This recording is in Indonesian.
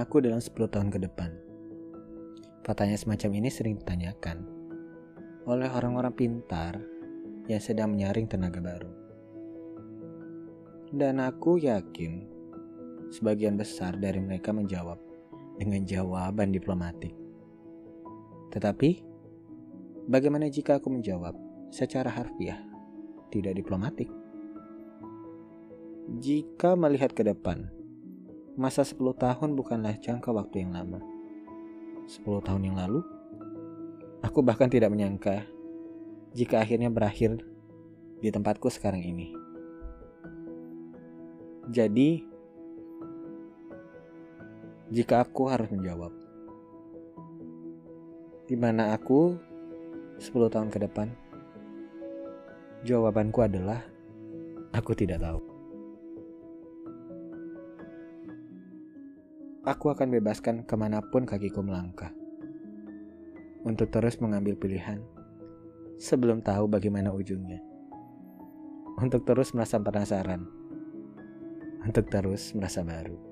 aku dalam 10 tahun ke depan? Pertanyaan semacam ini sering ditanyakan oleh orang-orang pintar yang sedang menyaring tenaga baru. Dan aku yakin sebagian besar dari mereka menjawab dengan jawaban diplomatik. Tetapi, bagaimana jika aku menjawab secara harfiah, tidak diplomatik? Jika melihat ke depan, masa 10 tahun bukanlah jangka waktu yang lama. 10 tahun yang lalu, aku bahkan tidak menyangka jika akhirnya berakhir di tempatku sekarang ini. Jadi, jika aku harus menjawab, di mana aku 10 tahun ke depan? Jawabanku adalah aku tidak tahu. Aku akan bebaskan ke mana pun kakiku melangkah. Untuk terus mengambil pilihan sebelum tahu bagaimana ujungnya. Untuk terus merasa penasaran. Untuk terus merasa baru.